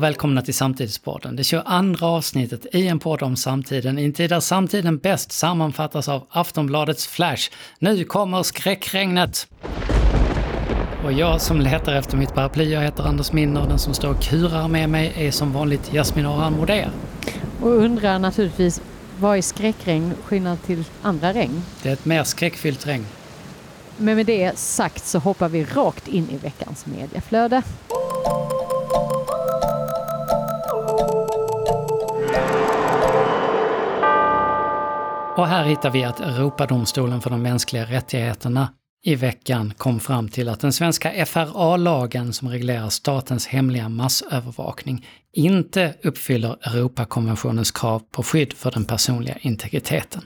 och välkomna till Samtidspodden. Det 22 avsnittet i en podd om samtiden, i en tid där samtiden bäst sammanfattas av Aftonbladets Flash. Nu kommer skräckregnet! Och jag som letar efter mitt paraply, jag heter Anders Minner, den som står och kurar med mig är som vanligt Jasmin Aran Moder. Och undrar naturligtvis, vad är skräckregn skillnad till andra regn? Det är ett mer skräckfyllt regn. Men med det sagt så hoppar vi rakt in i veckans medieflöde. Och här hittar vi att Europadomstolen för de mänskliga rättigheterna i veckan kom fram till att den svenska FRA-lagen som reglerar statens hemliga massövervakning inte uppfyller Europakonventionens krav på skydd för den personliga integriteten.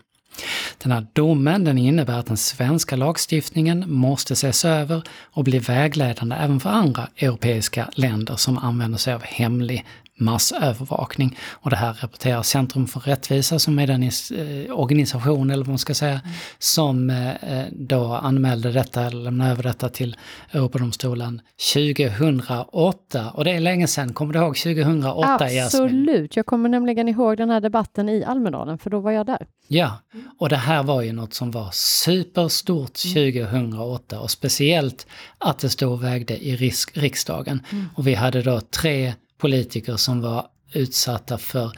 Den här domen den innebär att den svenska lagstiftningen måste ses över och bli vägledande även för andra europeiska länder som använder sig av hemlig massövervakning. Och det här rapporterar Centrum för rättvisa som är den eh, organisation, eller vad man ska säga, mm. som eh, då anmälde detta, eller lämnade över detta till Europadomstolen 2008. Och det är länge sedan, kommer du ihåg 2008 Absolut, Jasmin? jag kommer nämligen ihåg den här debatten i Almedalen, för då var jag där. Ja, och det här var ju något som var superstort 2008 och speciellt att det stod och vägde i riksdagen. Mm. Och vi hade då tre politiker som var utsatta för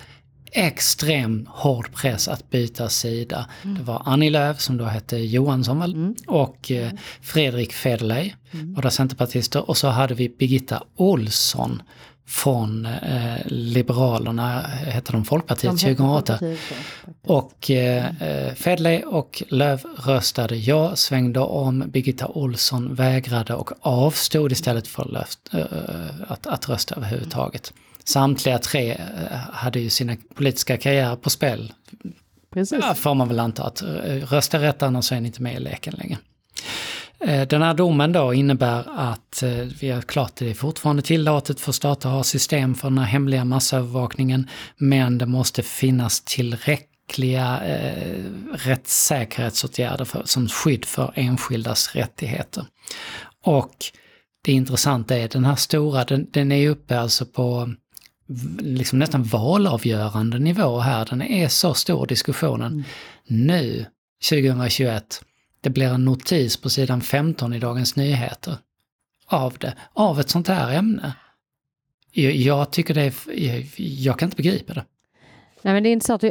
extrem hård press att byta sida. Mm. Det var Annie Lööf som då hette Johansson väl, mm. och eh, Fredrik Federley, mm. båda centerpartister. Och så hade vi Birgitta Olsson från eh, Liberalerna, hette de Folkpartiet, de 2008. Folkpartiet, och eh, eh, Fedley och Löv röstade ja, svängde om, Birgitta Olsson vägrade och avstod istället för löft, eh, att, att rösta överhuvudtaget. Samtliga tre eh, hade ju sina politiska karriärer på spel. Precis. Ja, får man väl anta att eh, rösta rätt annars är ni inte med i leken längre. Eh, den här domen då innebär att eh, vi har klart det är fortfarande tillåtet för stater att ha system för den här hemliga massövervakningen, men det måste finnas tillräckliga eh, rättssäkerhetsåtgärder för, som skydd för enskildas rättigheter. Och det intressanta är den här stora, den, den är uppe alltså på liksom nästan valavgörande nivå här. Den är så stor diskussionen. Mm. Nu, 2021, det blir en notis på sidan 15 i Dagens Nyheter av det, av ett sånt här ämne. Jag, jag tycker det är, jag, jag, kan inte begripa det. Nej men det är intressant,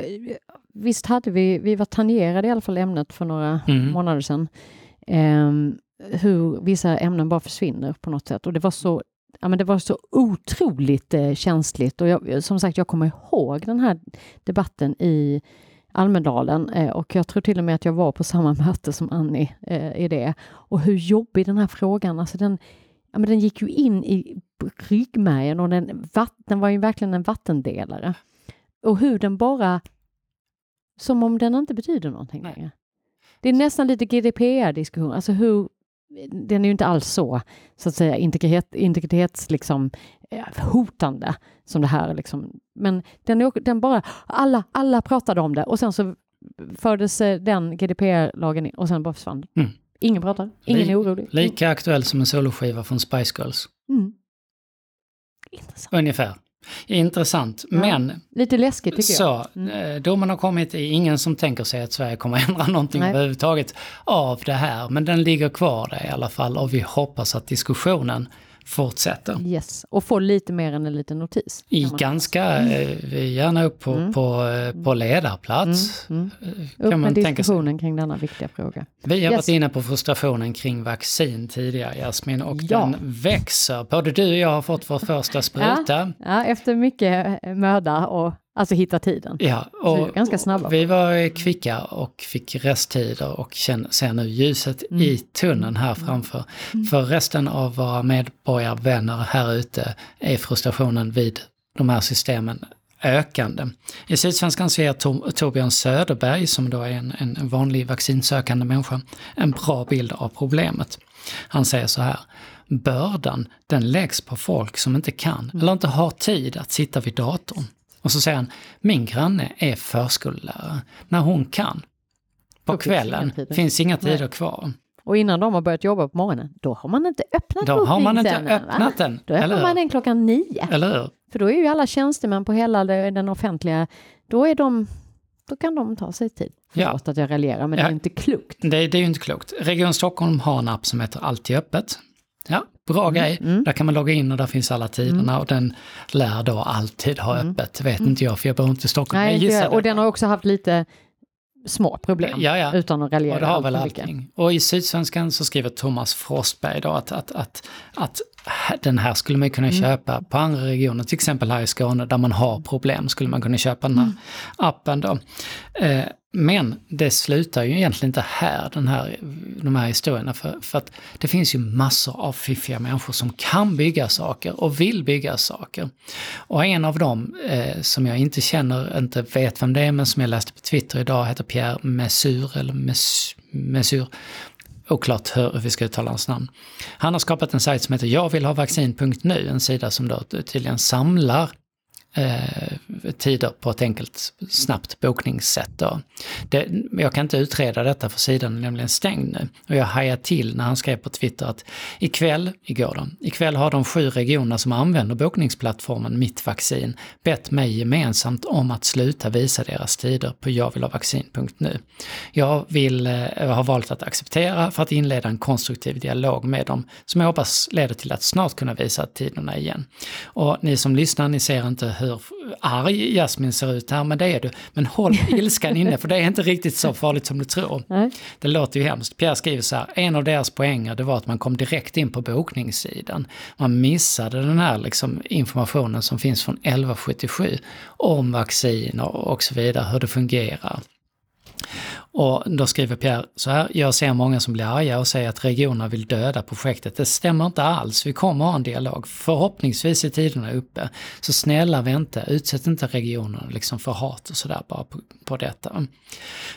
visst hade vi, vi var tangerade i alla fall ämnet för några mm. månader sedan. Eh, hur vissa ämnen bara försvinner på något sätt och det var så Ja, men det var så otroligt eh, känsligt och jag, som sagt, jag kommer ihåg den här debatten i Almedalen eh, och jag tror till och med att jag var på samma möte som Annie eh, i det. Och hur jobbig den här frågan, alltså den, ja, men den gick ju in i ryggmärgen och den, den var ju verkligen en vattendelare. Och hur den bara, som om den inte betyder någonting längre. Det är nästan lite GDPR-diskussion, alltså hur, den är ju inte alls så, så att säga, integritet, integritets, liksom, eh, hotande som det här. Liksom. Men den, är, den bara, alla, alla pratade om det och sen så fördes eh, den GDPR-lagen in och sen bara försvann mm. Ingen pratar, ingen Li är orolig. Lika aktuell som en soloskiva från Spice Girls. Mm. Intressant. Ungefär. Intressant, ja, men... Lite läskigt tycker jag. Så, mm. Eh, domen har kommit, det är ingen som tänker sig att Sverige kommer att ändra någonting Nej. överhuvudtaget av det här. Men den ligger kvar där i alla fall och vi hoppas att diskussionen fortsätter. Yes, och får lite mer än en liten notis. I ganska, mm. eh, gärna upp på, mm. på, eh, på ledarplats. Mm. Mm. Upp kan man med diskussionen kring denna viktiga fråga. Vi har yes. varit inne på frustrationen kring vaccin tidigare Jasmin och ja. den växer. Både du och jag har fått vår första spruta. Ja, ja efter mycket möda och Alltså hitta tiden. Ja, och ganska snabba. vi var kvicka och fick resttider och ser nu ljuset mm. i tunneln här framför. Mm. För resten av våra medborgarvänner här ute är frustrationen vid de här systemen ökande. I Sydsvenskan ser Tor Torbjörn Söderberg, som då är en, en vanlig vaccinsökande människa, en bra bild av problemet. Han säger så här. Bördan, den läggs på folk som inte kan eller inte har tid att sitta vid datorn. Och så säger han, min granne är förskollärare. När hon kan, på kvällen, finns inga tider kvar. Och innan de har börjat jobba på morgonen, då har man inte öppnat Då har man inte öppnat den. Då öppnar man den klockan nio. Eller hur? För då är ju alla tjänstemän på hela det- den offentliga, då är de, då kan de ta sig tid. Ja. Förlåt att jag raljerar, men det Ja. är inte klokt. Det, det är ju inte klokt. Region Stockholm har en app som heter Alltid öppet. Ja, bra grej. mm. Där kan man logga in och där finns alla tiderna och den lär då alltid ha öppet. Vet inte jag för jag bor inte i Stockholm. Mm. Nej, jag gissar och den har också haft lite små problem, Ja, ja. utan att raljera Och det har väl mycket. allting. Och i Sydsvenskan så skriver Thomas Frostberg då att, att, att, att den här skulle man kunna Mm. köpa på andra regioner, till exempel här i Skåne där man har problem skulle man kunna köpa den här Mm. appen då. Eh, men det slutar ju egentligen inte här, den här, de här historierna, för, för att det finns ju massor av fiffiga människor som kan bygga saker och vill bygga saker. Och en av dem eh, som jag inte känner, inte vet vem det är, men som jag läste på Twitter idag heter Pierre Mesur, eller Mes, Mesur. Oklart hur vi ska uttala hans namn. Han har skapat en sajt som heter jag vill ha vaccin.nu, en sida som då tydligen samlar eh, tider på ett enkelt, snabbt bokningssätt. Då. Det, jag kan inte utreda detta för sidan är nämligen stängd nu. Och jag hajade till när han skrev på Twitter att ikväll, igår då, ikväll har de sju regionerna som använder bokningsplattformen Mitt Vaccin bett mig gemensamt om att sluta visa deras tider på jagvillhavaccin.nu. Jag vill, eh, har valt att acceptera för att inleda en konstruktiv dialog med dem som jag hoppas leder till att snart kunna visa tiderna igen. Och ni som lyssnar, ni ser inte hur arg Jasmin ser ut här, men det är du. Men håll ilskan inne, för det är inte riktigt så farligt som du tror. Nej. Det låter ju hemskt. Pierre skriver så här, en av deras poänger det var att man kom direkt in på bokningssidan. Man missade den här liksom informationen som finns från 1177 om vaccin och, och så vidare, hur det fungerar. Och då skriver Pierre så här, jag ser många som blir arga och säger att regionerna vill döda projektet. Det stämmer inte alls, vi kommer ha en dialog. Förhoppningsvis är tiderna uppe. Så snälla vänta, utsätt inte regionerna liksom för hat och sådär bara på, på detta.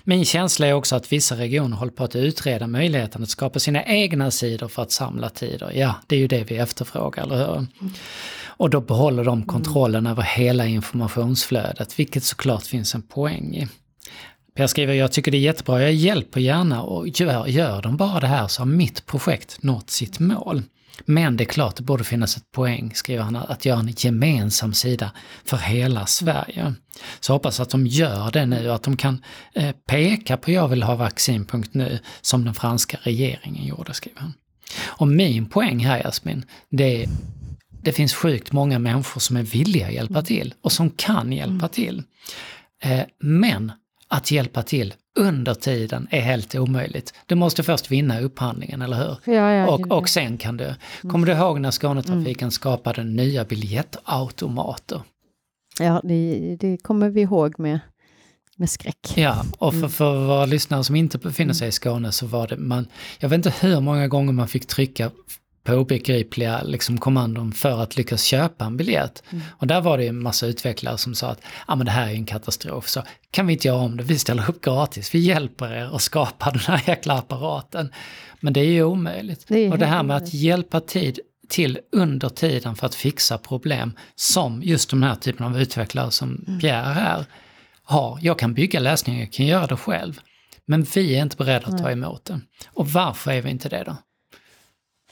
Min känsla är också att vissa regioner håller på att utreda möjligheten att skapa sina egna sidor för att samla tider. Ja, det är ju det vi efterfrågar, eller hur? Och då behåller de kontrollen över hela informationsflödet, vilket såklart finns en poäng i. Per skriver, jag tycker det är jättebra, jag hjälper gärna och gör, gör de bara det här så har mitt projekt nått sitt mål. Men det är klart det borde finnas ett poäng, skriver han, att göra en gemensam sida för hela Sverige. Så hoppas att de gör det nu, att de kan eh, peka på jag vill ha vaccin.nu som den franska regeringen gjorde, skriver han. Och min poäng här Jasmin, det är det finns sjukt många människor som är villiga att hjälpa till och som kan hjälpa till. Eh, men att hjälpa till under tiden är helt omöjligt. Du måste först vinna upphandlingen, eller hur? Ja, ja, och, och sen kan du. Kommer du ihåg när Skånetrafiken skapade nya biljettautomater? Ja, det, det kommer vi ihåg med, med skräck. Ja, och för, för våra lyssnare som inte befinner sig i Skåne så var det man, jag vet inte hur många gånger man fick trycka på obegripliga liksom, kommandon för att lyckas köpa en biljett. Och där var det en massa utvecklare som sa att ah, men det här är en katastrof, så kan vi inte göra om det, vi ställer upp gratis, vi hjälper er att skapa den här jäkla apparaten. Men det är ju omöjligt. Det är och det här med att hjälpa tid till under tiden för att fixa problem som just de här typen av utvecklare som Mm. Pierre här har. Jag kan bygga läsningar, jag kan göra det själv. Men vi är inte beredda att ta emot det. Och varför är vi inte det då?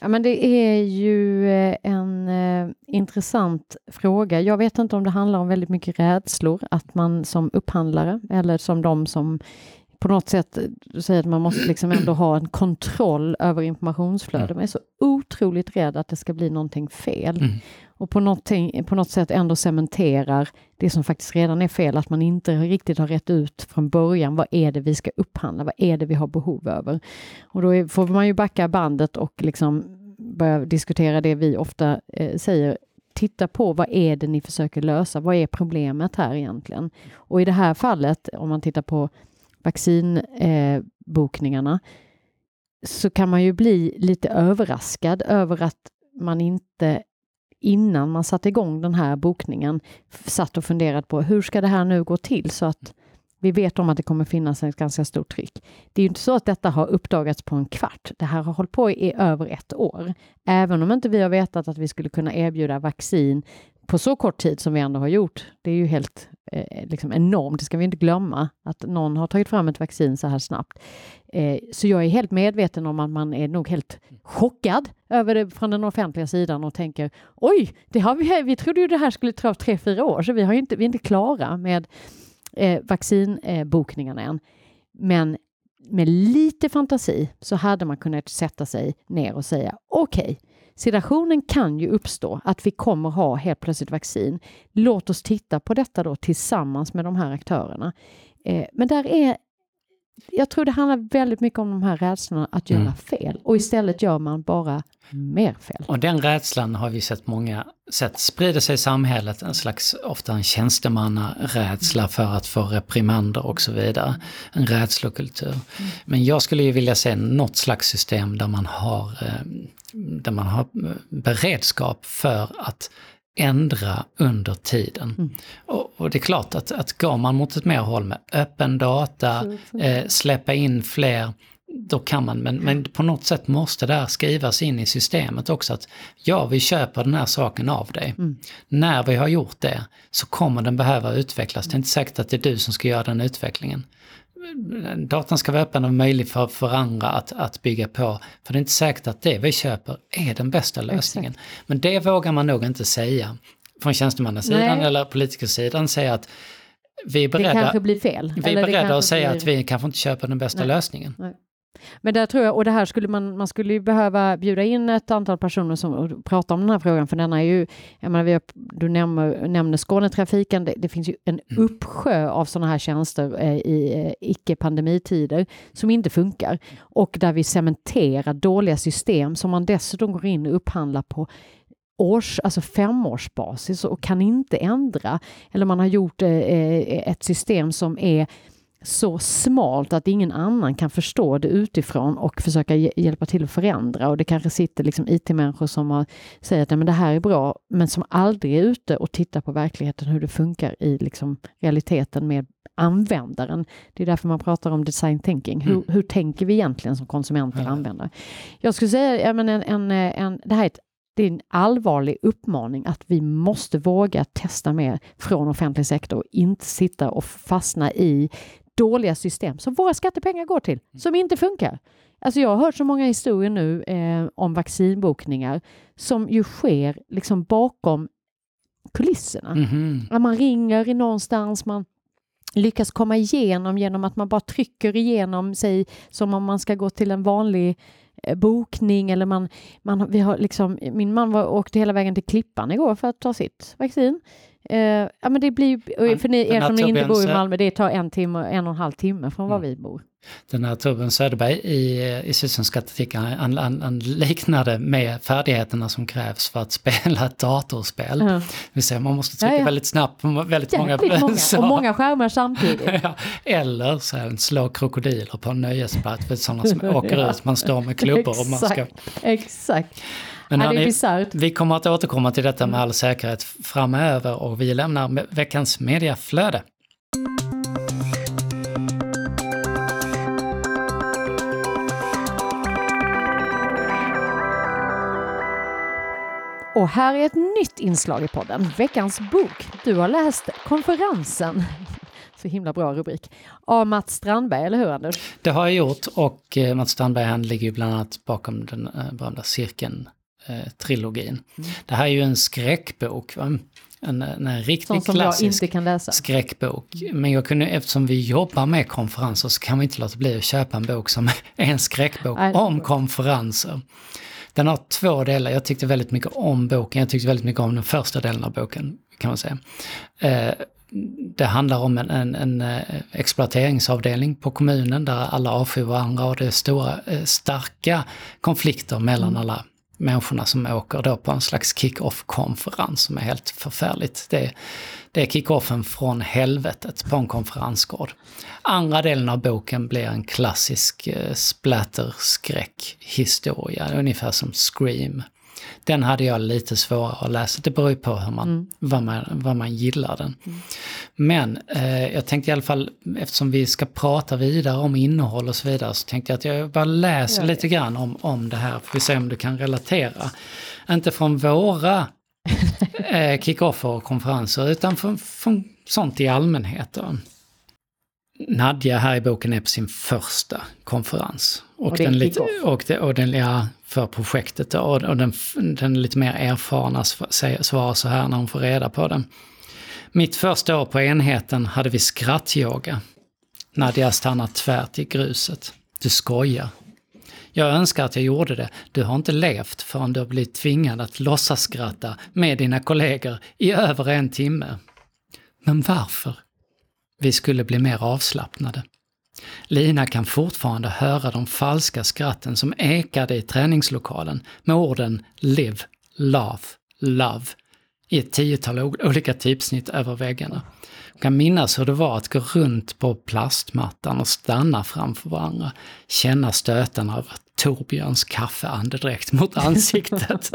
Ja, men det är ju eh, en eh, intressant fråga. Jag vet inte om det handlar om väldigt mycket rädslor, att man som upphandlare eller som de som på något sätt eh, säger att man måste liksom ändå ha en kontroll över informationsflödet. Man är så otroligt rädd att det ska bli någonting fel. Mm. Och på, någonting, på något sätt ändå cementerar det som faktiskt redan är fel, att man inte riktigt har rätt ut från början. Vad är det vi ska upphandla? Vad är det vi har behov över? Och då är, får man ju backa bandet och liksom börja diskutera det vi ofta eh, säger. Titta på vad är det ni försöker lösa? Vad är problemet här egentligen? Och i det här fallet, om man tittar på vaccinbokningarna, eh, så kan man ju bli lite överraskad över att man inte innan man satte igång den här bokningen satt och funderat på hur ska det här nu gå till så att vi vet om att det kommer finnas ett ganska stort tryck. Det är ju inte så att detta har uppdagats på en kvart. Det här har hållit på i över ett år. Även om inte vi har vetat att vi skulle kunna erbjuda vaccin på så kort tid som vi ändå har gjort. Det är ju helt Eh, liksom enormt. Det ska vi inte glömma, att någon har tagit fram ett vaccin så här snabbt. Eh, så jag är helt medveten om att man är nog helt chockad över det från den offentliga sidan och tänker oj, det har vi, vi trodde ju det här skulle ta tre, fyra år, så vi, har inte, vi är inte klara med eh, vaccinbokningarna än. Men med lite fantasi så hade man kunnat sätta sig ner och säga okej, okay, situationen kan ju uppstå att vi kommer ha helt plötsligt vaccin. Låt oss titta på detta då tillsammans med de här aktörerna. Eh, men där är jag tror det handlar väldigt mycket om de här rädslorna att göra mm. fel och istället gör man bara mer fel. Och den rädslan har vi sett många sätt sprida sig i samhället, en slags ofta en tjänstemannarädsla för att få reprimander och så vidare. En rädslokultur. Mm. Men jag skulle ju vilja se något slags system där man har, eh, där man har beredskap för att ändra under tiden. Mm. Och, och, det är klart att, att går man mot ett mer håll med öppen data, eh, släppa in fler, då kan man, men, men på något sätt måste det här skrivas in i systemet också att ja, vi köper den här saken av dig. Mm. När vi har gjort det så kommer den behöva utvecklas. Det är inte säkert att det är du som ska göra den utvecklingen datan ska vara öppen och möjlig för, för andra att, att bygga på. För det är inte säkert att det vi köper är den bästa lösningen. Exakt. Men det vågar man nog inte säga från tjänstemannasidan eller politikersidan säga att vi är beredda, det kanske blir fel. Vi är beredda att säga blir... att vi kanske inte köper den bästa Nej. lösningen. Nej. Men där tror jag, och det här skulle man, man skulle ju behöva bjuda in ett antal personer som pratar om den här frågan, för den är ju, jag menar, vi har, du nämner, nämner Skånetrafiken, det, det finns ju en mm. uppsjö av sådana här tjänster eh, i eh, icke-pandemitider som inte funkar och där vi cementerar dåliga system som man dessutom går in och upphandlar på års, alltså femårsbasis och kan inte ändra. Eller man har gjort eh, eh ett system som är så smalt att ingen annan kan förstå det utifrån och försöka hjälpa till att förändra. Och det kanske sitter liksom IT-människor som har, säger att men det här är bra, men som aldrig är ute och tittar på verkligheten, hur det funkar i liksom realiteten med användaren. Det är därför man pratar om design thinking. Hur, mm. hur tänker vi egentligen som konsumenter och användare? Jag skulle säga, ja, men en, en, en, det här är ett det är en allvarlig uppmaning att vi måste våga testa mer från offentlig sektor och inte sitta och fastna i dåliga system som våra skattepengar går till, mm. som inte funkar. Alltså jag har hört så många historier nu eh, om vaccinbokningar som ju sker liksom bakom kulisserna. Mm -hmm. Man ringer i någonstans, man lyckas komma igenom genom att man bara trycker igenom sig som om man ska gå till en vanlig bokning eller man, man vi har liksom, min man var, åkte hela vägen till Klippan igår för att ta sitt vaccin. Uh, ja men det blir, för ni, er som inte bor i Malmö, det tar en timme, en och en halv timme från var mm. vi bor. Den här Torbjörn Söderberg i, i Sydsvenska artikeln, han, han, han, liknade med färdigheterna som krävs för att spela ett datorspel. Mm. Säga man måste trycka ja, ja. väldigt snabbt på väldigt många, många Och många skärmar samtidigt. ja, eller så här, slå krokodiler på en nöjesplats för sådana som åker ut, man står med klubbor och man ska... Exakt. Men ja, är Vi kommer att återkomma till detta med all säkerhet framöver och vi lämnar veckans mediaflöde. Och här är ett nytt inslag i podden, veckans bok. Du har läst Konferensen så himla bra rubrik. Av Mats Strandberg, eller hur Anders? Det har jag gjort och eh, Mats Strandberg han ligger ju bland annat bakom den eh, berömda cirkeln eh. Mm. Det här är ju en skräckbok. Va? En, en riktigt Sånt som klassisk jag inte kan läsa. skräckbok. Men jag kunde, eftersom vi jobbar med konferenser så kan vi inte låta bli att köpa en bok som är en skräckbok om konferenser. Den har två delar. Jag tyckte väldigt mycket om boken. Jag tyckte väldigt mycket om den första delen av boken, kan man säga. Eh, det handlar om en, en, en, eh, exploateringsavdelning på kommunen där alla avskyr varandra och det är stora, eh, starka konflikter mellan mm. alla människorna som åker då på en slags kick-off-konferens som är helt förfärligt. Det, det är kick-offen från helvetet på en konferensgård. Andra delen av boken blir en klassisk eh, splatterskräckhistoria, ungefär som Scream. Den hade jag lite svårare att läsa, det beror ju på hur man, mm. vad, man, vad man gillar den. Mm. Men eh, jag tänkte i alla fall, eftersom vi ska prata vidare om innehåll och så vidare, så tänkte jag att jag bara läser ja, lite grann om, om det här, för vi se om du kan relatera. Inte från våra eh, kick-offer och konferenser, utan för, för sånt i allmänhet. Då. Nadja här i boken är på sin första konferens. Och, och den lite, och, det, och den, ja, för projektet då, och, och den, den lite mer erfarna svarar så här när hon får reda på den. Mitt första år på enheten hade vi skrattyoga. Nadja stannar tvärt i gruset. Du skojar. Jag önskar att jag gjorde det. Du har inte levt förrän du har blivit tvingad att låtsas skratta med dina kollegor i över en timme. Men varför? Vi skulle bli mer avslappnade. Lina kan fortfarande höra de falska skratten som ekade i träningslokalen med orden Live, Love, Love i ett tiotal olika typsnitt över väggarna. Hon kan minnas hur det var att gå runt på plastmattan och stanna framför varandra, känna stötarna av Torbjörns kaffeandedräkt mot ansiktet.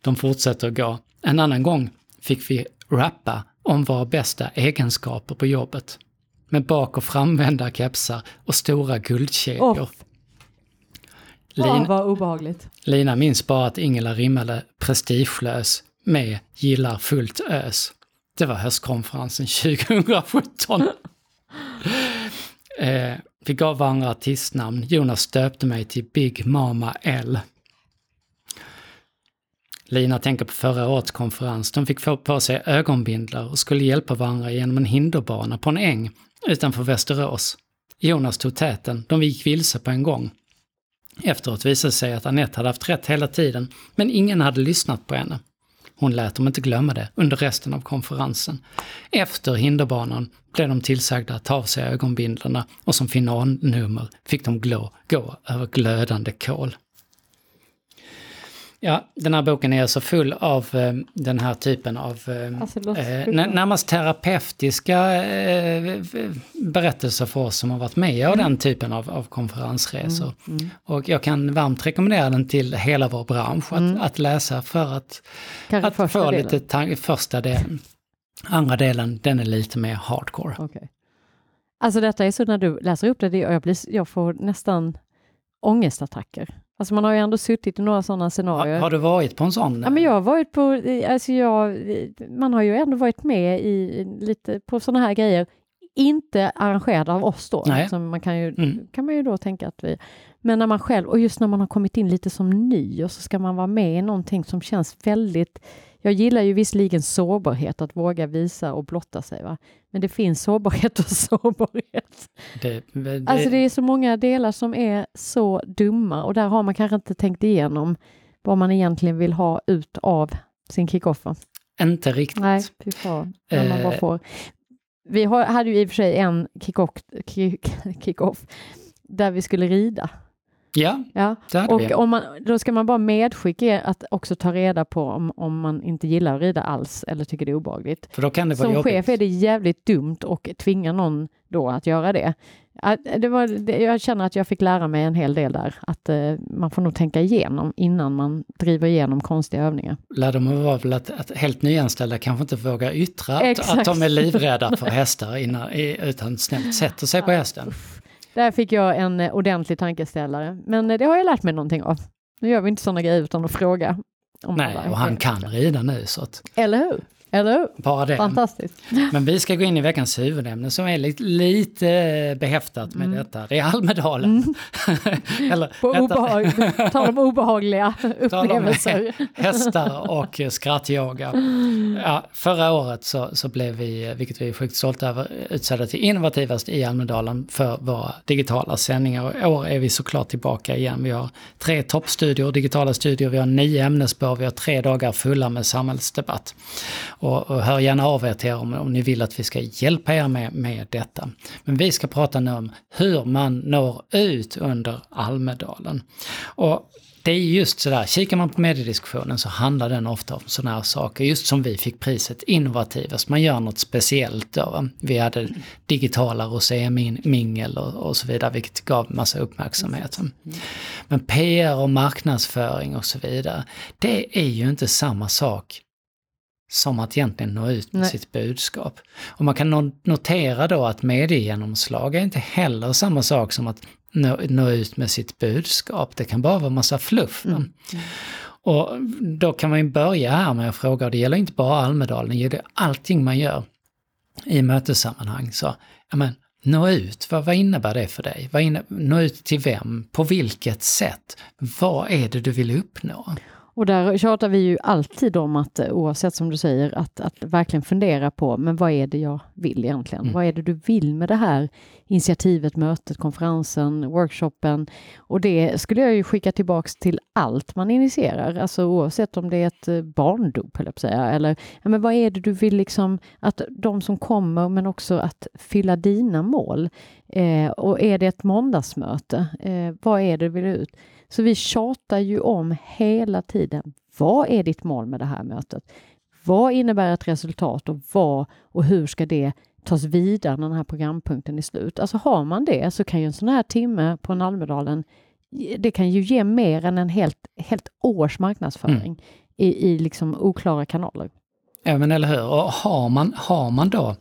De fortsätter att gå. En annan gång fick vi rappa om våra bästa egenskaper på jobbet. Med bak och framvända kepsar och stora guldkedjor. Oh. Lina, vad obehagligt. Lina minns bara att Ingela rimmade prestigelös med gillar fullt ös. Det var höstkonferensen 2017. eh, vi gav varandra artistnamn. Jonas döpte mig till Big Mama L. Lina tänker på förra årets konferens. De fick få på sig ögonbindlar och skulle hjälpa varandra genom en hinderbana på en äng utanför Västerås. Jonas tog täten, de gick vilse på en gång. Efteråt visade det sig att Annette hade haft rätt hela tiden, men ingen hade lyssnat på henne. Hon lät dem inte glömma det under resten av konferensen. Efter hinderbanan blev de tillsagda att ta av sig ögonbindlarna och som finalnummer fick de glå, gå över glödande kol. Ja, den här boken är alltså full av eh, den här typen av eh, alltså, eh, närmast terapeutiska eh, berättelser för oss som har varit med mm. den typen av, av konferensresor. Mm. Mm. Och jag kan varmt rekommendera den till hela vår bransch att, mm. att läsa för att, att få delen. lite första delen. Andra delen, den är lite mer hardcore. Okay. Alltså detta är så när du läser upp det, jag, blir, jag får nästan ångestattacker. Alltså man har ju ändå suttit i några sådana scenarier. Har, har, du varit på en sån? Ja, men jag har varit på, alltså jag, man har ju ändå varit med i lite på sådana här grejer. Inte arrangerade av oss då. Alltså man kan, ju, mm. kan man ju då tänka att vi... Men när man själv, och just när man har kommit in lite som ny och så ska man vara med i någonting som känns väldigt jag gillar ju visserligen sårbarhet, att våga visa och blotta sig. Va? Men det finns sårbarhet och sårbarhet. Det, det, alltså det är så många delar som är så dumma och där har man kanske inte tänkt igenom vad man egentligen vill ha ut av sin kickoffer. Inte riktigt. Nej, fy fan. Man bara eh. får. Vi hade ju i och för sig en kick-off kick där vi skulle rida. Ja, ja. det hade och vi. Om man, då ska man bara medskicka att också ta reda på om, om man inte gillar att rida alls eller tycker det är obehagligt. För då kan det vara Som jobbigt. chef är det jävligt dumt och tvinga någon då att göra det. Det var, jag känner att jag fick lära mig en hel del där, att uh, man får nog tänka igenom innan man driver igenom konstiga övningar. Lärdomen var väl att, att helt nyanställda kanske inte vågar yttra att, att de är livrädda för hästar innan, utan snällt sätter sig på hästen. Där fick jag en eh, ordentlig tankeställare. Men eh, det har jag lärt mig någonting av. Nu gör vi inte sådana grejer utan att fråga. Nej, och han kan rida nu så att... Eller hur? Eller hur? Bara det. Fantastiskt. Men vi ska gå in i veckans huvudämne som är lite, lite behäftat med mm. detta. Det är Almedalen. Mm. Eller, På obehag, tal om obehagliga upplevelser. hästar och skrattyoga. Ja, förra året så, så blev vi, vilket vi är sjukt stolta över, utsedda till innovativast i Almedalen för våra digitala sändningar. Och i år är vi såklart tillbaka igen. Vi har tre toppstudior, digitala studior, vi har nio ämnesspår, vi har tre dagar fulla med samhällsdebatt. Och, och hör gärna av er till er om, om ni vill att vi ska hjälpa er med, med detta. Men vi ska prata nu om hur man når ut under Almedalen. Och det är just sådär, kikar man på mediediskussionen så handlar den ofta om sådana här saker, just som vi fick priset innovativast, man gör något speciellt då. Vi hade digitala rosémingel och, och så vidare, vilket gav massa uppmärksamhet. Men PR och marknadsföring och så vidare, det är ju inte samma sak som att egentligen nå ut med Nej. sitt budskap. Och man kan notera då att mediegenomslag är inte heller samma sak som att nå, nå ut med sitt budskap. Det kan bara vara massa fluff. Mm. Och då kan man ju börja här med att fråga, och det gäller inte bara Almedalen, det gäller allting man gör i mötessammanhang. Så, ja men, nå ut, vad, vad innebär det för dig? Vad inne, nå ut till vem? På vilket sätt? Vad är det du vill uppnå? Och där tjatar vi ju alltid om att eh, oavsett som du säger att, att verkligen fundera på men vad är det jag vill egentligen? Mm. Vad är det du vill med det här initiativet, mötet, konferensen, workshopen? Och det skulle jag ju skicka tillbaks till allt man initierar, alltså oavsett om det är ett eh, barndop eller säga, eller ja, men vad är det du vill liksom att de som kommer men också att fylla dina mål. Eh, och är det ett måndagsmöte, eh, vad är det du vill ut? Så vi tjatar ju om hela tiden. Vad är ditt mål med det här mötet? Vad innebär ett resultat och vad och hur ska det tas vidare när den här programpunkten är slut? Alltså har man det så kan ju en sån här timme på en Almedalen det kan ju ge mer än en helt, helt års marknadsföring mm. i, i liksom oklara kanaler. Ja men eller hur, och har man, har man då,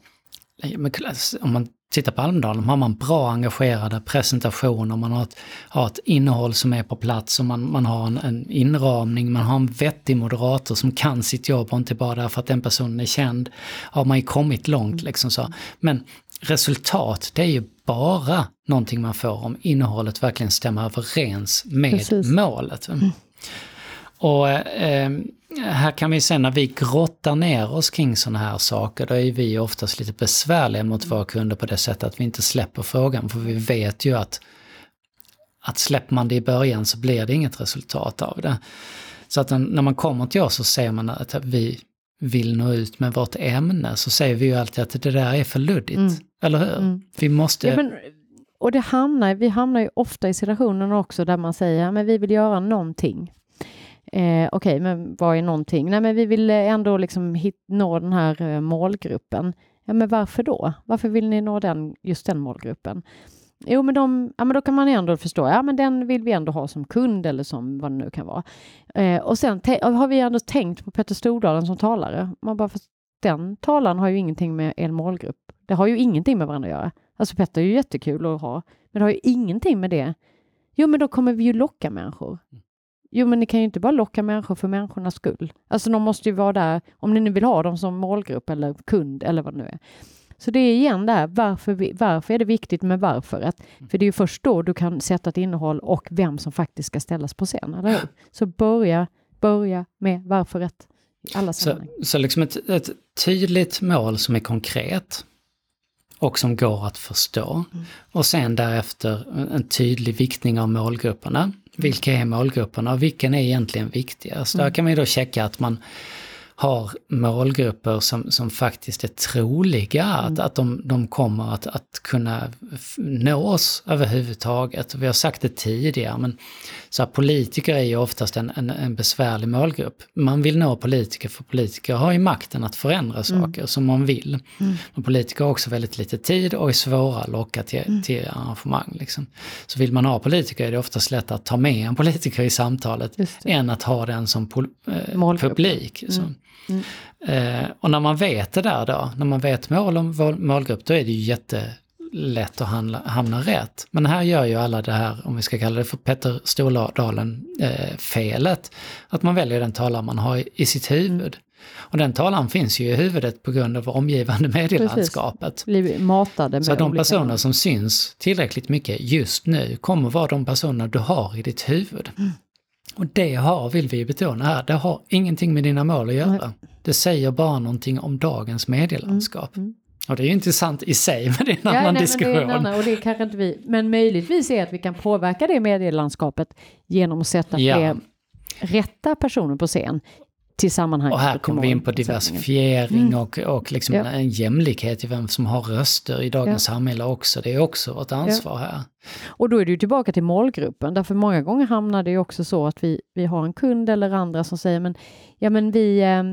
om man tittar på Almedalen har man bra engagerade presentationer, man har ett, har ett innehåll som är på plats och man, man har en, en inramning, man har en vettig moderator som kan sitt jobb och inte bara därför att den personen är känd. Har man ju kommit långt mm. liksom så. Men resultat, det är ju bara någonting man får om innehållet verkligen stämmer överens med Precis. målet. Mm. Och eh, här kan vi se när vi grottar ner oss kring sådana här saker, då är vi oftast lite besvärliga mot våra kunder på det sättet att vi inte släpper frågan, för vi vet ju att, att släpper man det i början så blir det inget resultat av det. Så att när man kommer till oss så ser man att vi vill nå ut med vårt ämne, så säger vi ju alltid att det där är för luddigt. Mm. Eller hur? Mm. Vi måste... Ja, men, och det hamnar, vi hamnar ju ofta i situationen också där man säger, att vi vill göra någonting. Eh, Okej, okay, men vad är någonting? Nej, men vi vill ändå liksom hit, nå den här eh, målgruppen. Ja, men varför då? Varför vill ni nå den, just den målgruppen? Jo, men, de, ja, men då kan man ändå förstå, ja men den vill vi ändå ha som kund eller som vad det nu kan vara. Eh, och sen har vi ändå tänkt på Petter Stordalen som talare. Man bara, fast den talaren har ju ingenting med en målgrupp. Det har ju ingenting med varandra att göra. Alltså Petter är ju jättekul att ha, men det har ju ingenting med det. Jo, men då kommer vi ju locka människor. Mm. Jo, men ni kan ju inte bara locka människor för människornas skull. Alltså de måste ju vara där, om ni nu vill ha dem som målgrupp eller kund eller vad det nu är. Så det är igen där, varför, vi, varför är det viktigt med varför? Att, mm. för det är ju först då du kan sätta ett innehåll och vem som faktiskt ska ställas på scen, eller hur? Så börja, börja med varföret i alla sammanhang. Så, så liksom ett, ett tydligt mål som är konkret och som går att förstå. Mm. Och sen därefter en tydlig viktning av målgrupperna. Vilka är målgrupperna och vilken är egentligen viktigast? Mm. Där kan man ju då checka att man har målgrupper som, som faktiskt är troliga mm. att, att de, de kommer att, att kunna nås överhuvudtaget. Vi har sagt det tidigare, men så här, politiker är ju oftast en, en, en, besvärlig målgrupp. Man vill nå politiker för politiker har ju makten att förändra mm. saker mm. som man vill. Mm. Men politiker har också väldigt lite tid och är svåra att locka till, mm. till arrangemang. Liksom. Så vill man ha politiker är det oftast lättare att ta med en politiker i samtalet än att ha den som pol, eh, publik. Så. Mm. Mm. Eh, och när man vet det där då, när man vet mål om målgrupp, då är det ju jättelätt att handla, hamna rätt. Men här gör ju alla det här, om vi ska kalla det för Petter Stordalen-felet, eh, att man väljer den talare man har i, i sitt huvud. Och den talaren finns ju i huvudet på grund av omgivande medielandskapet. Med Så de personer som syns tillräckligt mycket just nu kommer vara de personer du har i ditt huvud. Mm. Och det har, vill vi betona här, det har ingenting med dina mål att göra. Nej. Det säger bara någonting om dagens medielandskap. Mm. Mm. Och det är ju intressant i sig, men det är en ja, annan nej, diskussion. Men, det är annan, och det kanske inte vi, men möjligtvis är att vi kan påverka det medielandskapet genom att sätta ja. fler rätta personer på scen till sammanhanget. Och här kommer vi in på diversifiering mm. och, och liksom ja. en jämlikhet i vem som har röster i dagens ja. samhälle också. Det är också vårt ansvar ja. här. Och då är det ju tillbaka till målgruppen, därför många gånger hamnar det ju också så att vi, vi har en kund eller andra som säger men, ja men vi, eh,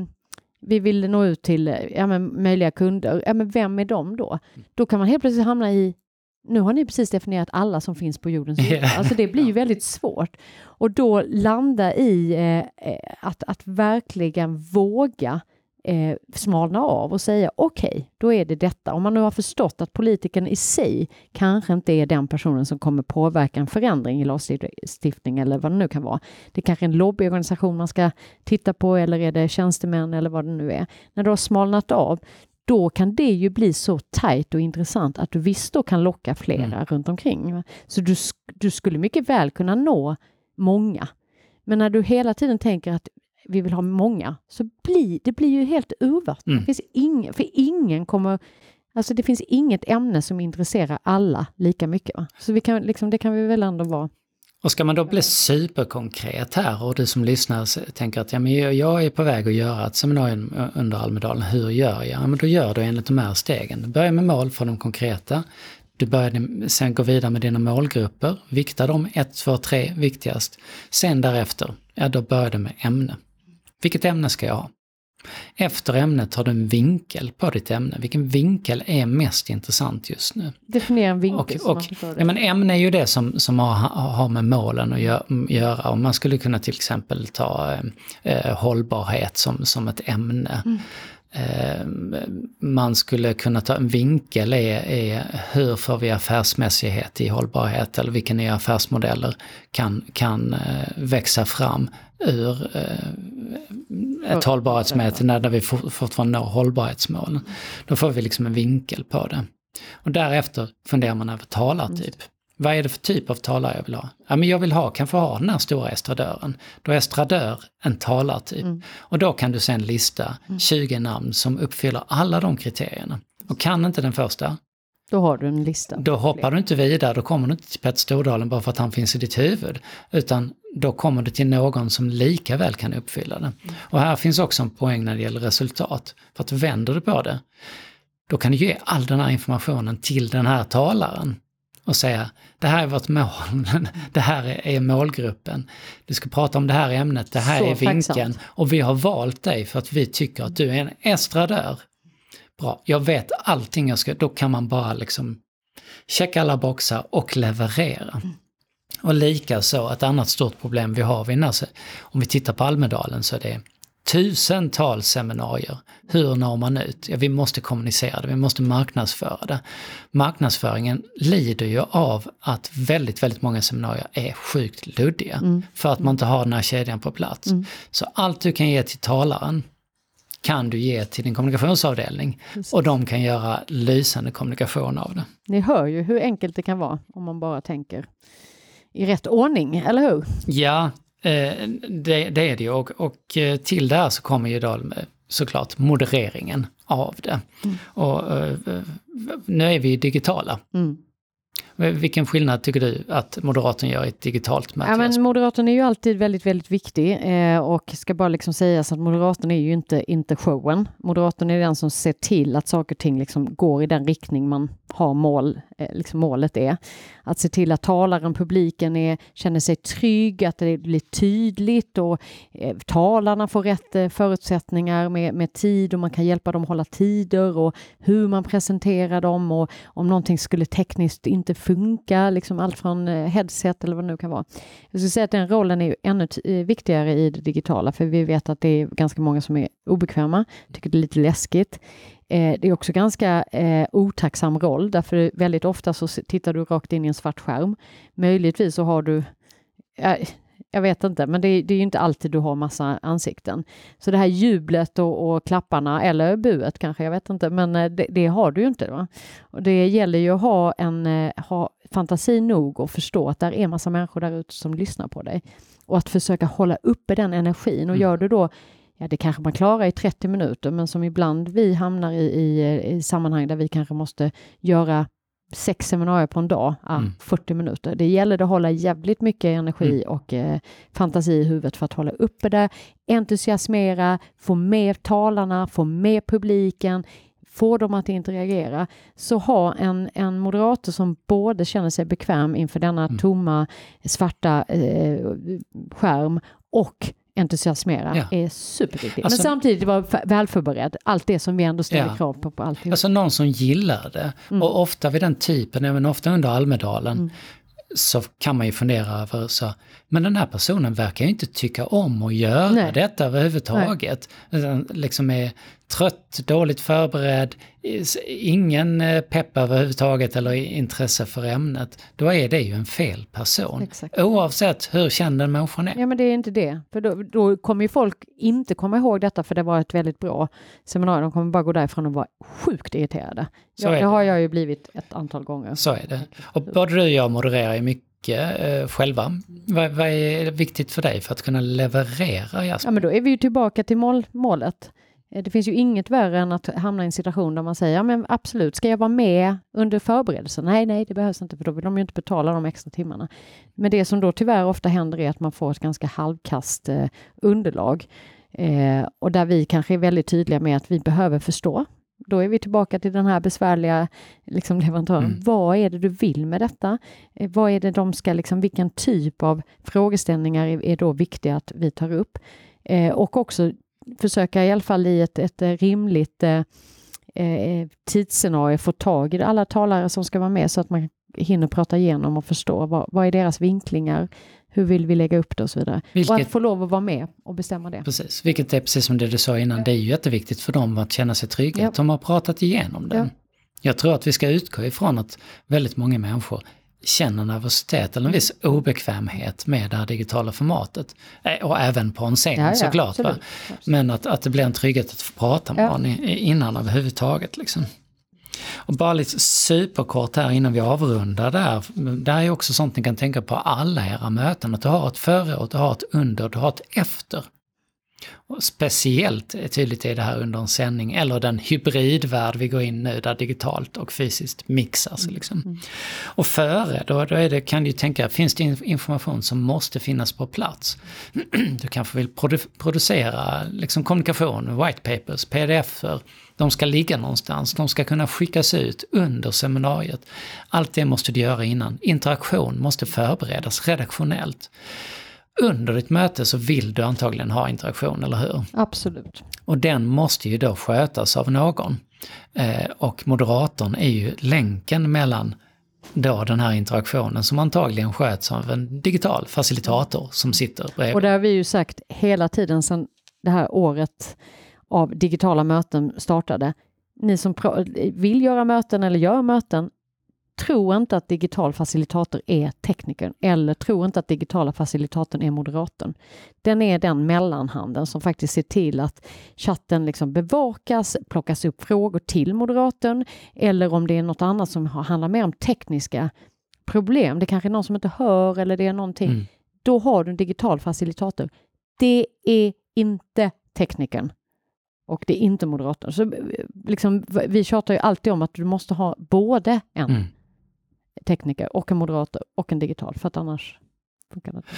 vi vill nå ut till ja, men, möjliga kunder. Ja, men vem är de då? Mm. Då kan man helt plötsligt hamna i nu har ni precis definierat alla som finns på jordens yta. Yeah. Alltså det blir ju väldigt svårt. Och då landa i eh, eh, att, att verkligen våga eh, smalna av och säga okej, okay, då är det detta. Om man nu har förstått att politikern i sig kanske inte är den personen som kommer påverka en förändring i lagstiftning eller vad det nu kan vara. Det är kanske är en lobbyorganisation man ska titta på eller är det tjänstemän eller vad det nu är. När du har smalnat av, då kan det ju bli så tajt och intressant att du visst då kan locka flera mm. runt omkring. Så du, du skulle mycket väl kunna nå många. Men när du hela tiden tänker att vi vill ha många, så blir det blir ju helt urvattnat. Mm. Det finns ingen, för ingen kommer Alltså det finns inget ämne som intresserar alla lika mycket. Va? Så vi kan, liksom, det kan vi väl ändå vara. Och ska man då bli superkonkret här och du som lyssnar tänker att ja, men jag är på väg att göra ett seminarium under Almedalen, hur gör jag? Ja, men då gör du enligt de här stegen. Du börjar med mål för de konkreta. Du börjar sen gå vidare med dina målgrupper, vikta dem 1, 2, 3 viktigast. Sen därefter, ja då börjar du med ämne. Vilket ämne ska jag ha? Efter ämnet har du en vinkel på ditt ämne. Vilken vinkel är mest intressant just nu? Definiera en vinkel. Och, och, ja, men ämne är ju det som, som har, har med målen att göra. Och man skulle kunna till exempel ta eh, hållbarhet som, som ett ämne. Mm. Eh, man skulle kunna ta en vinkel är, är hur får vi affärsmässighet i hållbarhet eller vilka nya affärsmodeller kan, kan eh, växa fram ur eh, ett hållbarhetsmöte när vi fortfarande når hållbarhetsmålen. Då får vi liksom en vinkel på det. Och därefter funderar man över talartyp. Vad är det för typ av talare jag vill ha? Ja, men jag vill ha, kanske ha den här stora estradören. Då är estradör en talartyp. Mm. Och då kan du sen lista mm. 20 namn som uppfyller alla de kriterierna. Och kan inte den första, då har du en lista. Då hoppar du inte vidare, då kommer du inte till Petter Stordalen bara för att han finns i ditt huvud. Utan då kommer du till någon som lika väl kan uppfylla det. Mm. Och här finns också en poäng när det gäller resultat. För att vänder du på det, då kan du ge all den här informationen till den här talaren och säga det här är vårt mål, det här är målgruppen. Du ska prata om det här ämnet, det här Så är vinkeln. Tacksamt. Och vi har valt dig för att vi tycker att du är en estradör. Bra, jag vet allting jag ska, då kan man bara liksom checka alla boxar och leverera. Mm. Och likaså ett annat stort problem vi har vid Nasse, om vi tittar på Almedalen så är det tusentals seminarier. Hur når man ut? Ja, vi måste kommunicera det, vi måste marknadsföra det. Marknadsföringen lider ju av att väldigt, väldigt många seminarier är sjukt luddiga. Mm. För att man inte har den här kedjan på plats. Mm. Så allt du kan ge till talaren kan du ge till din kommunikationsavdelning Precis. och de kan göra lysande kommunikation av det. Ni hör ju hur enkelt det kan vara om man bara tänker i rätt ordning, eller hur? Ja, det, det, är det ju och, och eh, till det här så kommer ju då såklart modereringen av det. Mm. Och eh, nu är vi digitala. Mm. Vilken skillnad tycker du att moderatorn gör i ett digitalt möte? Ja, men moderatorn är ju alltid väldigt, väldigt viktig eh, och ska bara liksom sägas att moderatorn är ju inte, inte showen. Moderatorn är den som ser till att saker och ting liksom går i den riktning man har mål, eh, liksom målet är. Att se till att talaren, publiken är, känner sig trygg, att det blir tydligt och eh, talarna får rätt eh, förutsättningar med, med tid och man kan hjälpa dem hålla tider och hur man presenterar dem och om någonting skulle tekniskt inte funka, liksom allt från eh, headset eller vad det nu kan vara. Jag skulle säga att den rollen är ännu eh, viktigare i det digitala för vi vet att det är ganska många som är obekväma, tycker det är lite läskigt. Eh, det är också ganska eh, otacksam roll därför väldigt ofta så tittar du rakt in i en svart skärm. Möjligtvis så har du eh, jag vet inte, men det, det är ju inte alltid du har massa ansikten. Så det här jublet och, och klapparna, eller buet kanske, jag vet inte, men eh, det, det har du ju inte. Va? Och det gäller ju att ha, en, eh, ha fantasi nog och förstå att där är massa människor där ute som lyssnar på dig. Och att försöka hålla uppe den energin och mm. gör du då Ja, det kanske man klarar i 30 minuter, men som ibland vi hamnar i, i, i sammanhang där vi kanske måste göra sex seminarier på en dag, ah, mm. 40 minuter. Det gäller att hålla jävligt mycket energi mm. och eh, fantasi i huvudet för att hålla uppe det, entusiasmera, få med talarna, få med publiken, få dem att interagera. Så ha en, en moderator som både känner sig bekväm inför denna mm. tomma svarta eh, skärm och entusiasmera ja. är superviktigt. Alltså, Men samtidigt vara välförberedd. Allt det som vi ändå ställer ja. krav på. på alltihop. Alltså någon som gillar det. Mm. Och ofta vid den typen, även ofta under Almedalen, mm. så kan man ju fundera över så, men den här personen verkar ju inte tycka om att göra Nej. detta överhuvudtaget. Den liksom är trött, dåligt förberedd, ingen eh, pepp överhuvudtaget eller intresse för ämnet. Då är det ju en fel person. Exakt. Oavsett hur känd den människan är. Ja men det är inte det. För då, då kommer ju folk inte komma ihåg detta för det var ett väldigt bra seminarium. De kommer bara gå därifrån och vara sjukt irriterade. Så ja, det, det har jag ju blivit ett antal gånger. Så är det. Och både du och jag modererar ju mycket eh, själva. Vad, vad, är viktigt för dig för att kunna leverera Jasper? Ja men då är vi ju tillbaka till mål, målet. Eh, det finns ju inget värre än att hamna i en situation där man säger ja men absolut, ska jag vara med under förberedelsen? Nej, nej, det behövs inte för då vill de ju inte betala de extra timmarna. Men det som då tyvärr ofta händer är att man får ett ganska halvkast eh, underlag eh, och där vi kanske är väldigt tydliga med att vi behöver förstå. Då är vi tillbaka till den här besvärliga liksom, leverantören. Mm. Vad är det du vill med detta? Eh, vad är det de ska, liksom, vilken typ av frågeställningar är, är då viktiga att vi tar upp? Och också försöka i alla fall i ett, ett rimligt eh, eh, tidsscenario få tag i alla talare som ska vara med så att man hinner prata igenom och förstå vad, vad är deras vinklingar, hur vill vi lägga upp det och så vidare. Vilket, och att få lov att vara med och bestämma det. Precis, vilket är precis som det du sa innan, det är ju jätteviktigt för dem att känna sig trygga, ja. att de har pratat igenom det. Ja. Jag tror att vi ska utgå ifrån att väldigt många människor känner nervositet eller en viss obekvämhet med det här digitala formatet. Eh, och även på en scen ja, ja, såklart. Men att, att det blir en trygghet att få prata med ja. någon innan överhuvudtaget. Liksom. Och bara lite superkort här innan vi avrundar där. Det här är också sånt ni kan tänka på alla era möten. Att du har ett före och du har ett under och du har ett efter. Och speciellt tydligt är det här under en sändning, eller den hybridvärld vi går in nu där digitalt och fysiskt mixas. Mm. Liksom. Mm. Och före, då, då det, kan du tänka, finns det information som måste finnas på plats? Du kanske vill produ producera liksom, kommunikation, white papers, pdf-er, de ska ligga någonstans, de ska kunna skickas ut under seminariet. Allt det måste du göra innan. Interaktion måste förberedas redaktionellt under ditt möte så vill du antagligen ha interaktion, eller hur? Absolut. Och den måste ju då skötas av någon. Eh, och moderatorn är ju länken mellan då den här interaktionen som antagligen sköts av en digital facilitator som sitter bredvid. Och det har vi ju sagt hela tiden sedan det här året av digitala möten startade. Ni som vill göra möten eller gör möten, tro inte att digital facilitator är teknikern eller tro inte att digitala facilitatorn är moderatorn. Den är den mellanhanden som faktiskt ser till att chatten liksom bevakas, plockas upp frågor till moderatorn eller om det är något annat som handlar mer om tekniska problem. Det kanske är någon som inte hör eller det är någonting. Mm. Då har du en digital facilitator. Det är inte teknikern och det är inte moderatorn. Så liksom, vi tjatar ju alltid om att du måste ha både en mm tekniker och en moderator och en digital för att annars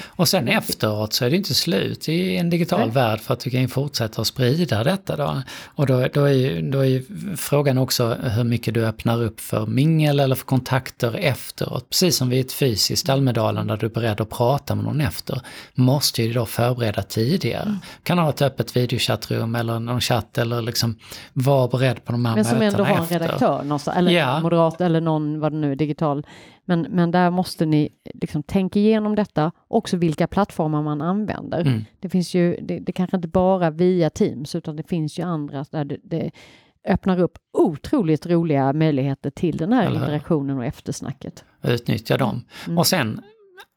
och sen efteråt så är det inte slut i en digital Nej. värld för att du kan fortsätta att sprida detta då. Och då, då, är, då är frågan också hur mycket du öppnar upp för mingel eller för kontakter efteråt. Precis som vid ett fysiskt Almedalen där du är beredd att prata med någon efter, måste ju då förbereda tidigare. Mm. Kan ha ett öppet videochattrum eller någon chatt eller liksom vara beredd på de här mötena efter. Men som ändå har en redaktör någonstans, eller ja. moderat eller någon, vad det nu är, digital men, men där måste ni liksom tänka igenom detta, också vilka plattformar man använder. Mm. Det finns ju, det, det kanske inte bara via Teams, utan det finns ju andra där det, det öppnar upp otroligt roliga möjligheter till den här interaktionen och eftersnacket. Utnyttja dem. Mm. Och sen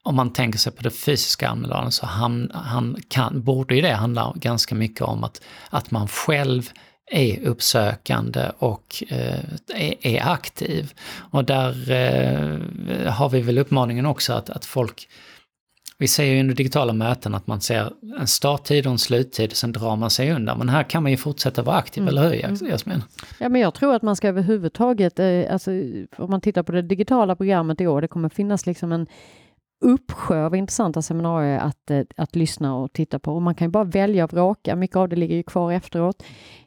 om man tänker sig på det fysiska Almedalen så han, han kan, borde ju det handla ganska mycket om att, att man själv är uppsökande och eh, är, aktiv. Och där eh, har vi väl uppmaningen också att, att folk vi ser ju under digitala möten att man ser en starttid och en sluttid, sen drar man sig undan. Men här kan man ju fortsätta vara aktiv, mm. eller hur mm. Jasmin? Ja, men jag tror att man ska överhuvudtaget, eh, alltså, om man tittar på det digitala programmet i år, det kommer finnas liksom en uppsjö av intressanta seminarier att, att lyssna och titta på. Och man kan ju bara välja och vraka, mycket av det ligger ju kvar efteråt.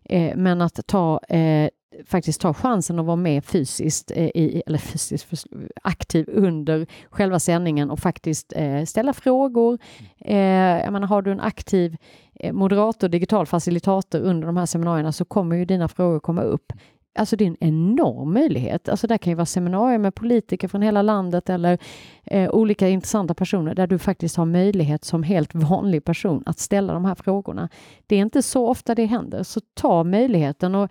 Eh, men att ta eh, faktiskt ta chansen att vara med fysiskt, eh, i, eller fysiskt aktiv under själva sändningen och faktiskt eh, ställa frågor. Eh, jag menar, har du en aktiv eh, moderator, digital facilitator under de här seminarierna så kommer ju dina frågor komma upp alltså det är en enorm möjlighet. Alltså där kan ju vara seminarier med politiker från hela landet eller eh, olika intressanta personer där du faktiskt har möjlighet som helt vanlig person att ställa de här frågorna. Det är inte så ofta det händer, så ta möjligheten. Och eh,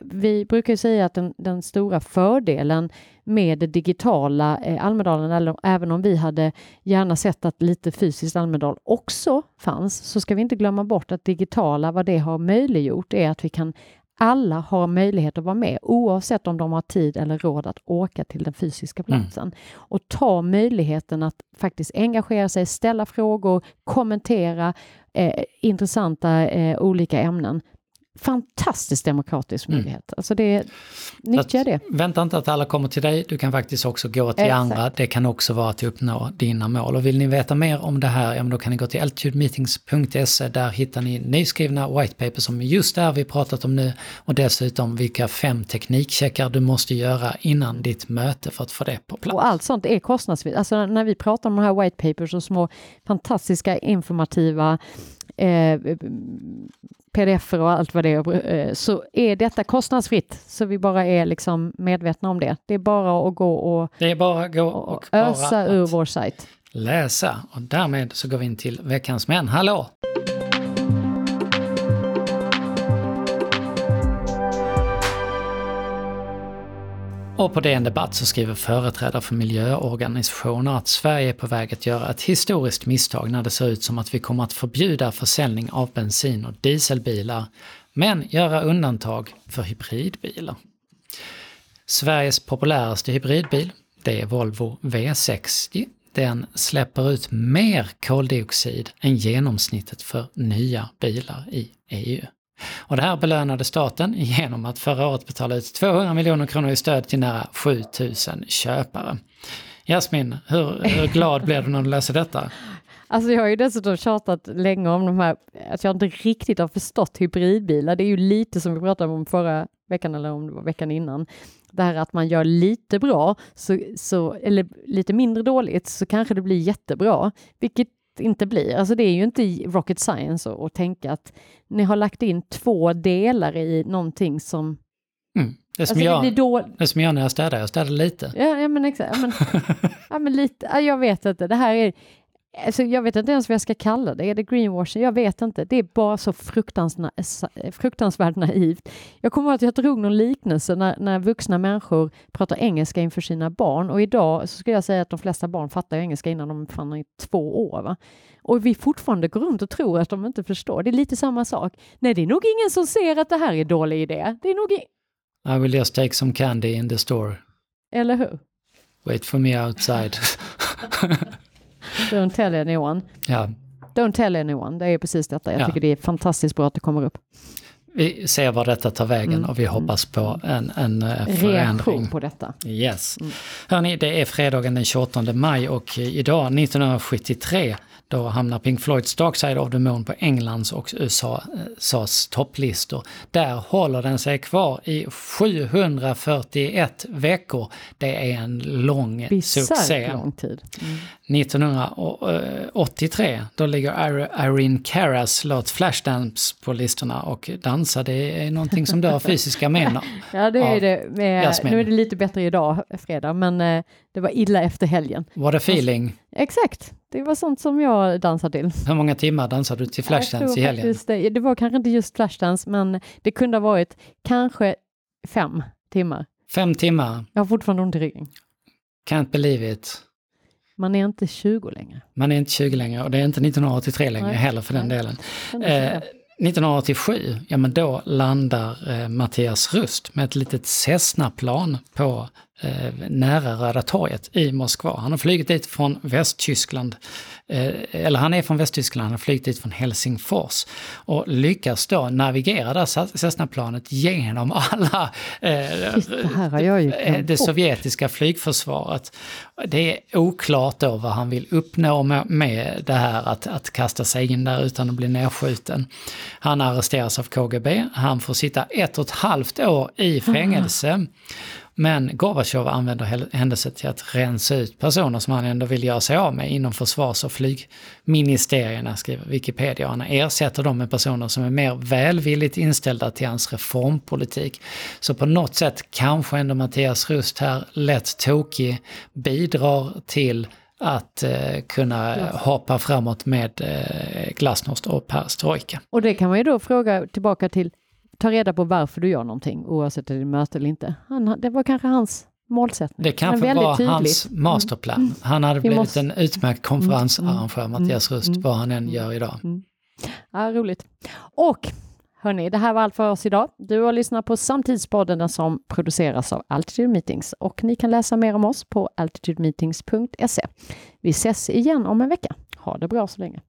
vi brukar ju säga att den, den, stora fördelen med det digitala eh, Almedalen, eller även om vi hade gärna sett att lite fysiskt Almedal också fanns, så ska vi inte glömma bort att digitala, vad det har möjliggjort, är att vi kan alla har möjlighet att vara med oavsett om de har tid eller råd att åka till den fysiska mm. platsen. Mm. Och ta möjligheten att faktiskt engagera sig, ställa frågor, kommentera eh, intressanta eh, olika ämnen fantastiskt demokratisk mm. möjlighet. Mm. Alltså det, nyttja det. Vänta inte att alla kommer till dig, du kan faktiskt också gå till Exakt. andra. Det kan också vara att uppnå dina mål. Och vill ni veta mer om det här, ja men då kan ni gå till altitudemeetings.se. Där hittar ni nyskrivna white papers som just det här vi pratat om nu. Och dessutom vilka fem teknikcheckar du måste göra innan ditt möte för att få det på plats. Och allt sånt är kostnadsfritt. Alltså när vi pratar om de här white papers och små fantastiska informativa eh, pdf och allt vad det är, eh, så är detta kostnadsfritt. Så vi bara är liksom medvetna om det. Det är bara att gå och, det är bara att gå och, och ösa ur vår sajt. Läsa. Och därmed så går vi in till veckans män. Hallå! Och på DN Debatt så skriver företrädare för miljöorganisationer att Sverige är på väg att göra ett historiskt misstag när det ser ut som att vi kommer att förbjuda försäljning av bensin och dieselbilar, men göra undantag för hybridbilar. Sveriges populäraste hybridbil, det är Volvo V60. Den släpper ut mer koldioxid än genomsnittet för nya bilar i EU. Och det här belönade staten genom att förra året betala ut 200 miljoner kronor i stöd till nära 7000 köpare. Jasmin, hur, hur glad blev du när du läste detta? Alltså jag har ju dessutom tjatat länge om de här, att jag inte riktigt har förstått hybridbilar. Det är ju lite som vi pratade om förra veckan eller om det var veckan innan. Det här att man gör lite bra, så, så, eller lite mindre dåligt, så kanske det blir jättebra. Vilket inte blir. Alltså det är ju inte rocket science att, tänka att ni har lagt in två delar i någonting som Mm. Det, är som alltså, jag, det, då... det som jag när jag städar, jag städar lite. Ja, ja men exakt. Ja, men, ja, men lite, jag vet inte, det här är Alltså jag vet inte ens vad jag ska kalla det. Är det greenwashing? Jag vet inte. Det är bara så fruktansvärt naivt. Jag kommer ihåg att jag drog någon liknelse när, när vuxna människor pratar engelska inför sina barn och idag så skulle jag säga att de flesta barn fattar engelska innan de fann i två år. Va? Och vi fortfarande går runt och tror att de inte förstår. Det är lite samma sak. Nej, det är nog ingen som ser att det här är en dålig idé. Det är nog I will just take some candy in the store. Eller hur? Wait for me outside. Don't tell anyone. Ja. Don't tell anyone, det är precis detta. Jag ja. tycker det är fantastiskt bra att det kommer upp. Vi ser var detta tar vägen mm. och vi hoppas på en, en eh, förändring. Reaktion på detta. Yes. Mm. Hörni, det är fredagen den 28 maj och idag 1973 då hamnar Pink Floyds Dark Side of the Moon på Englands och USAs topplistor. Där håller den sig kvar i 741 veckor. Det är en lång Bizarre succé. lång tid. Mm. 1983, då ligger Irene Caras låt Flashdance på listorna och dansa, det är någonting som du har fysiska men Ja, det är det. Med, nu är det lite bättre idag, fredag, men eh, det var illa efter helgen. What a feeling! Exakt, det var sånt som jag dansade till. Hur många timmar dansade du till Flashdance i helgen? Det, det var kanske inte just Flashdance, men det kunde ha varit kanske fem timmar. Fem timmar? Jag har fortfarande ont i ryggen. Can't believe it. Man är inte 20 längre. Man är inte 20 längre och det är inte 1983 längre Nej. heller för den delen. Eh, 1987, ja men då landar eh, Mattias Rust med ett litet Cessna-plan på nära Röda torget i Moskva. Han har flugit dit från Västtyskland, eh, eller han är från Västtyskland, han har flugit dit från Helsingfors och lyckas då navigera där Cessna-planet genom alla eh, det, eh, det sovjetiska flygförsvaret. Det är oklart då vad han vill uppnå med, med det här att, att kasta sig in där utan att bli nedskjuten. Han arresteras av KGB, han får sitta ett och ett halvt år i fängelse. Mm. Men Gorbatjov använder händelsen till att rensa ut personer som han ändå vill göra sig av med inom försvars och flygministerierna, skriver Wikipedia. Han ersätter dem med personer som är mer välvilligt inställda till hans reformpolitik. Så på något sätt kanske ändå Mattias Rust här, lätt tokig, bidrar till att eh, kunna Glas. hoppa framåt med eh, glasnost och perestrojka. Och det kan man ju då fråga tillbaka till, ta reda på varför du gör någonting oavsett om det är möte eller inte. Han, det var kanske hans målsättning. Det kanske var tydlig. hans mm. masterplan. Mm. Han hade blivit måste... en utmärkt konferensarrangör, mm. Mattias Rust, mm. vad han än gör idag. Mm. Ja, roligt. Och Hörni, det här var allt för oss idag. Du har lyssnat på Samtidspodden som produceras av Altitude Meetings och ni kan läsa mer om oss på altitudemeetings.se. Vi ses igen om en vecka. Ha det bra så länge.